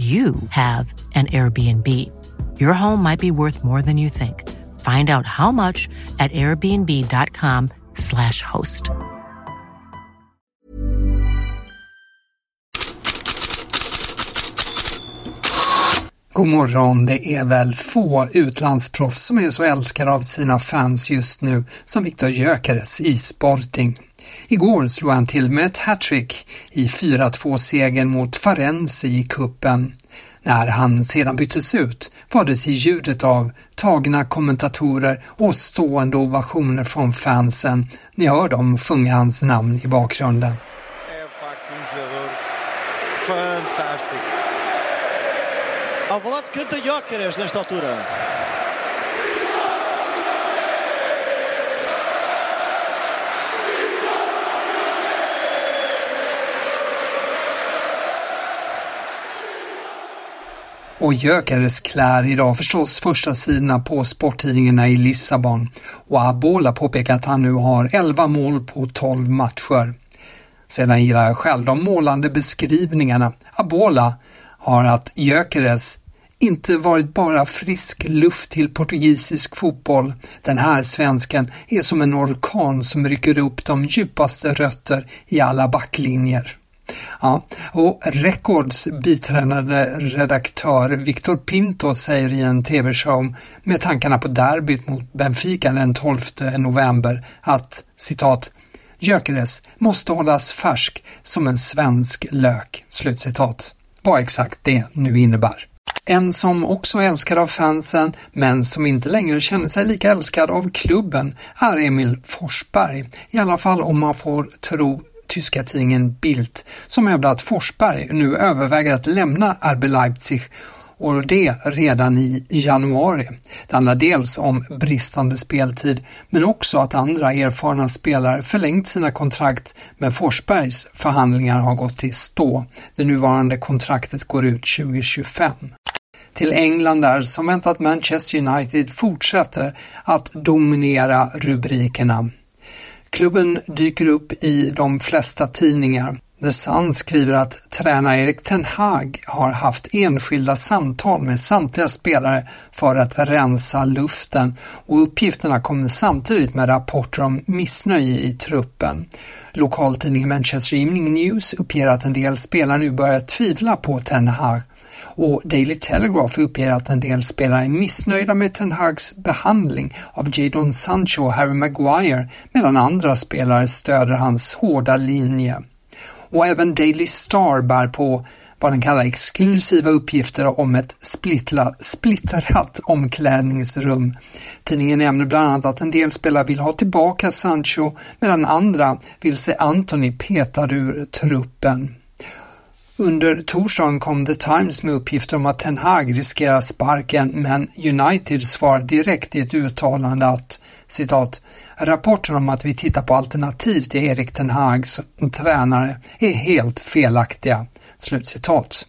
you have an Airbnb. Your home might be worth more than you think. Find out how much at airbnb.com/slash host. God morgon, det är väl få utlandsproffs som är så älskade av sina fans just nu som Viktor Gyökeres i Sporting. Igår slog han till med ett hattrick i 4-2-segern mot Farense i kuppen. När han sedan byttes ut var det till ljudet av tagna kommentatorer och stående ovationer från fansen. Ni hör dem sjunga hans namn i bakgrunden. Fantastiskt. facto um canta Jóqueres nesta altura. Och Gyökeres klär idag förstås första sidorna på sporttidningarna i Lissabon och Abola påpekar att han nu har 11 mål på 12 matcher. Sedan gillar jag själv de målande beskrivningarna. Abola har att Gyökeres inte varit bara frisk luft till portugisisk fotboll. Den här svensken är som en orkan som rycker upp de djupaste rötter i alla backlinjer. Ja, och Records biträdande redaktör Victor Pinto säger i en TV-show med tankarna på derbyt mot Benfica den 12 november att citat Gyökeres måste hållas färsk som en svensk lök. Slutcitat. Vad exakt det nu innebär. En som också är älskad av fansen, men som inte längre känner sig lika älskad av klubben, är Emil Forsberg. I alla fall om man får tro tyska tidningen Bild som hävdar att Forsberg nu överväger att lämna RB Leipzig och det redan i januari. Det handlar dels om bristande speltid men också att andra erfarna spelare förlängt sina kontrakt men Forsbergs förhandlingar har gått i stå. Det nuvarande kontraktet går ut 2025 till England där som väntat Manchester United fortsätter att dominera rubrikerna. Klubben dyker upp i de flesta tidningar. The Sun skriver att tränare Erik Ten Hag har haft enskilda samtal med samtliga spelare för att rensa luften och uppgifterna kommer samtidigt med rapporter om missnöje i truppen. Lokaltidningen Manchester Evening News uppger att en del spelare nu börjar tvivla på Ten Hag och Daily Telegraph uppger att en del spelare är missnöjda med Ten Hags behandling av Jadon Sancho och Harry Maguire medan andra spelare stöder hans hårda linje. Och även Daily Star bär på vad den kallar exklusiva uppgifter om ett splittla, splittrat omklädningsrum. Tidningen nämner bland annat att en del spelare vill ha tillbaka Sancho medan andra vill se Anthony petad ur truppen. Under torsdagen kom The Times med uppgifter om att Ten Hag riskerar sparken, men United svarar direkt i ett uttalande att citat Rapporten om att vi tittar på alternativ till Erik Ten Hag som tränare är helt felaktiga. Slutcitat.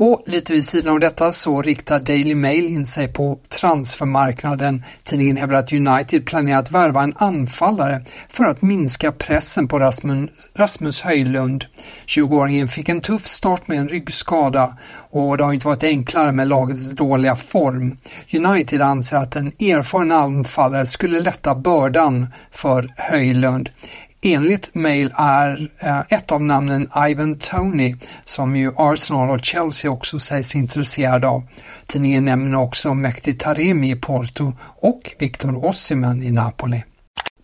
Och lite vid sidan av detta så riktar Daily Mail in sig på transfermarknaden. Tidningen hävdar att United planerar att värva en anfallare för att minska pressen på Rasmus, Rasmus Höjlund. 20-åringen fick en tuff start med en ryggskada och det har inte varit enklare med lagets dåliga form. United anser att en erfaren anfallare skulle lätta bördan för Höjlund. Enligt Mail är eh, ett av namnen Ivan Tony som ju Arsenal och Chelsea också sägs intresserade av. Tidningen nämner också Mehdi Taremi i Porto och Victor Osimhen i Napoli.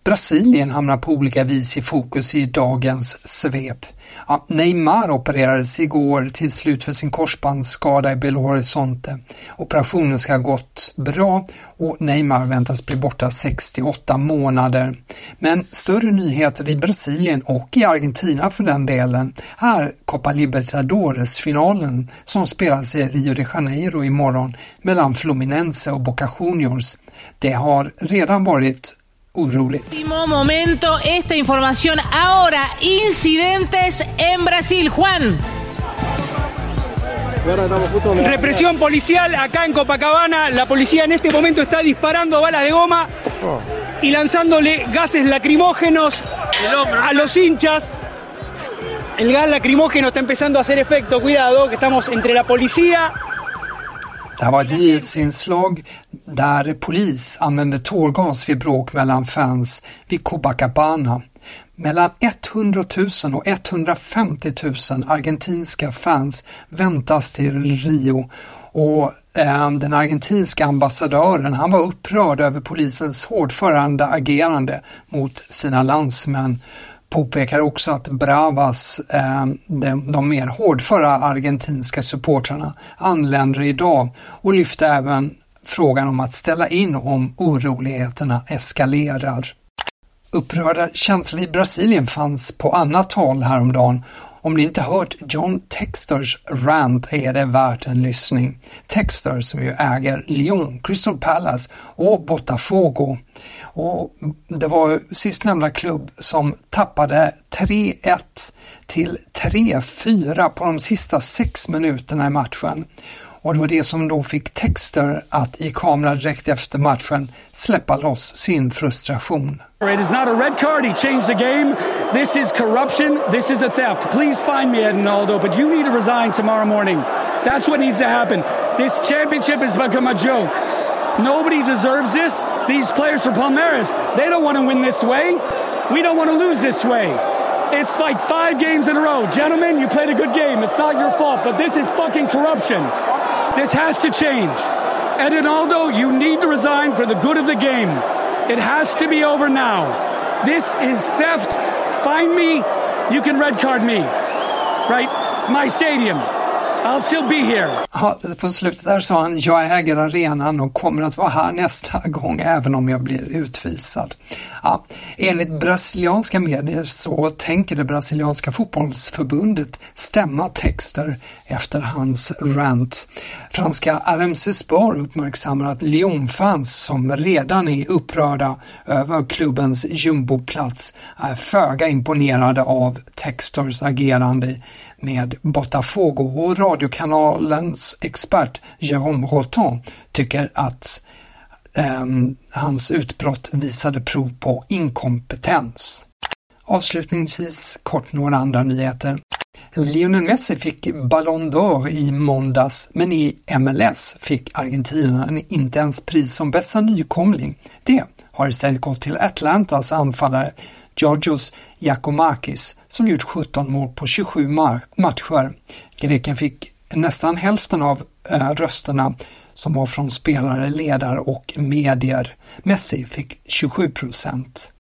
Brasilien hamnar på olika vis i fokus i dagens svep. Ja, Neymar opererades igår till slut för sin korsbandsskada i Belo Horizonte. Operationen ska ha gått bra och Neymar väntas bli borta 68 månader. Men större nyheter i Brasilien och i Argentina för den delen är Copa Libertadores-finalen som spelas i Rio de Janeiro imorgon mellan Fluminense och Boca Juniors. Det har redan varit oroligt. momento, esta información ahora, incidentes en Brasil, Juan. Represión policial acá en Copacabana. La policía en este momento está disparando balas de goma y lanzándole gases lacrimógenos a los hinchas. El gas lacrimógeno está empezando a hacer efecto. Cuidado, que estamos entre la policía Det här var ett nyhetsinslag där polis använde tårgas vid bråk mellan fans vid Copacabana. Mellan 100 000 och 150 000 argentinska fans väntas till Rio och eh, den argentinska ambassadören han var upprörd över polisens hårdförande agerande mot sina landsmän påpekar också att Bravas, eh, de, de mer hårdföra argentinska supportrarna, anländer idag och lyfter även frågan om att ställa in om oroligheterna eskalerar. Upprörda känslor i Brasilien fanns på annat håll häromdagen om ni inte hört John Texters rant är det värt en lyssning. Texter som ju äger Lyon, Crystal Palace och Botafogo. Och det var sistnämnda klubb som tappade 3-1 till 3-4 på de sista sex minuterna i matchen. Och det var det som då fick Texter att i kamera direkt efter matchen släppa loss sin frustration. It is not a red card. He changed the game. This is corruption. This is a theft. Please find me, Edinaldo, but you need to resign tomorrow morning. That's what needs to happen. This championship has become a joke. Nobody deserves this. These players for Palmeiras, they don't want to win this way. We don't want to lose this way. It's like five games in a row. Gentlemen, you played a good game. It's not your fault, but this is fucking corruption. This has to change. Edinaldo, you need to resign for the good of the game. It has to be over now. This is theft. Find me. You can red card me. Right? It's my stadium. I'll still be here. Ja, på slutet där sa han, jag äger arenan och kommer att vara här nästa gång även om jag blir utvisad. Ja, enligt brasilianska medier så tänker det brasilianska fotbollsförbundet stämma Texter efter hans rant. Franska RMC Spar uppmärksammar att Lyon-fans som redan är upprörda över klubbens jumboplats är föga imponerade av Texters agerande med Botafogo och radiokanalens expert Jérôme Rotan tycker att eh, hans utbrott visade prov på inkompetens. Avslutningsvis kort några andra nyheter. Lionel Messi fick Ballon d'Or i måndags, men i MLS fick Argentina inte ens pris som bästa nykomling. Det har istället gått till Atlantas anfallare Georgios Giacomakis som gjort 17 mål på 27 matcher. Greken fick nästan hälften av eh, rösterna som var från spelare, ledare och medier. Messi fick 27 procent.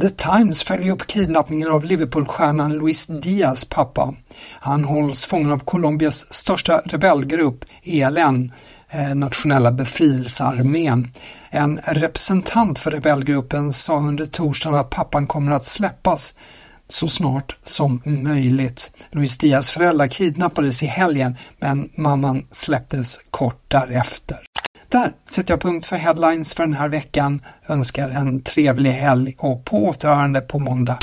The Times följer upp kidnappningen av Liverpoolstjärnan Luis Diaz pappa. Han hålls fången av Colombias största rebellgrupp, ELN, Eh, nationella befrielsearmén. En representant för rebellgruppen sa under torsdagen att pappan kommer att släppas så snart som möjligt. Luis Diaz föräldrar kidnappades i helgen men mamman släpptes kort därefter. Där sätter jag punkt för headlines för den här veckan. Önskar en trevlig helg och på återhörande på måndag.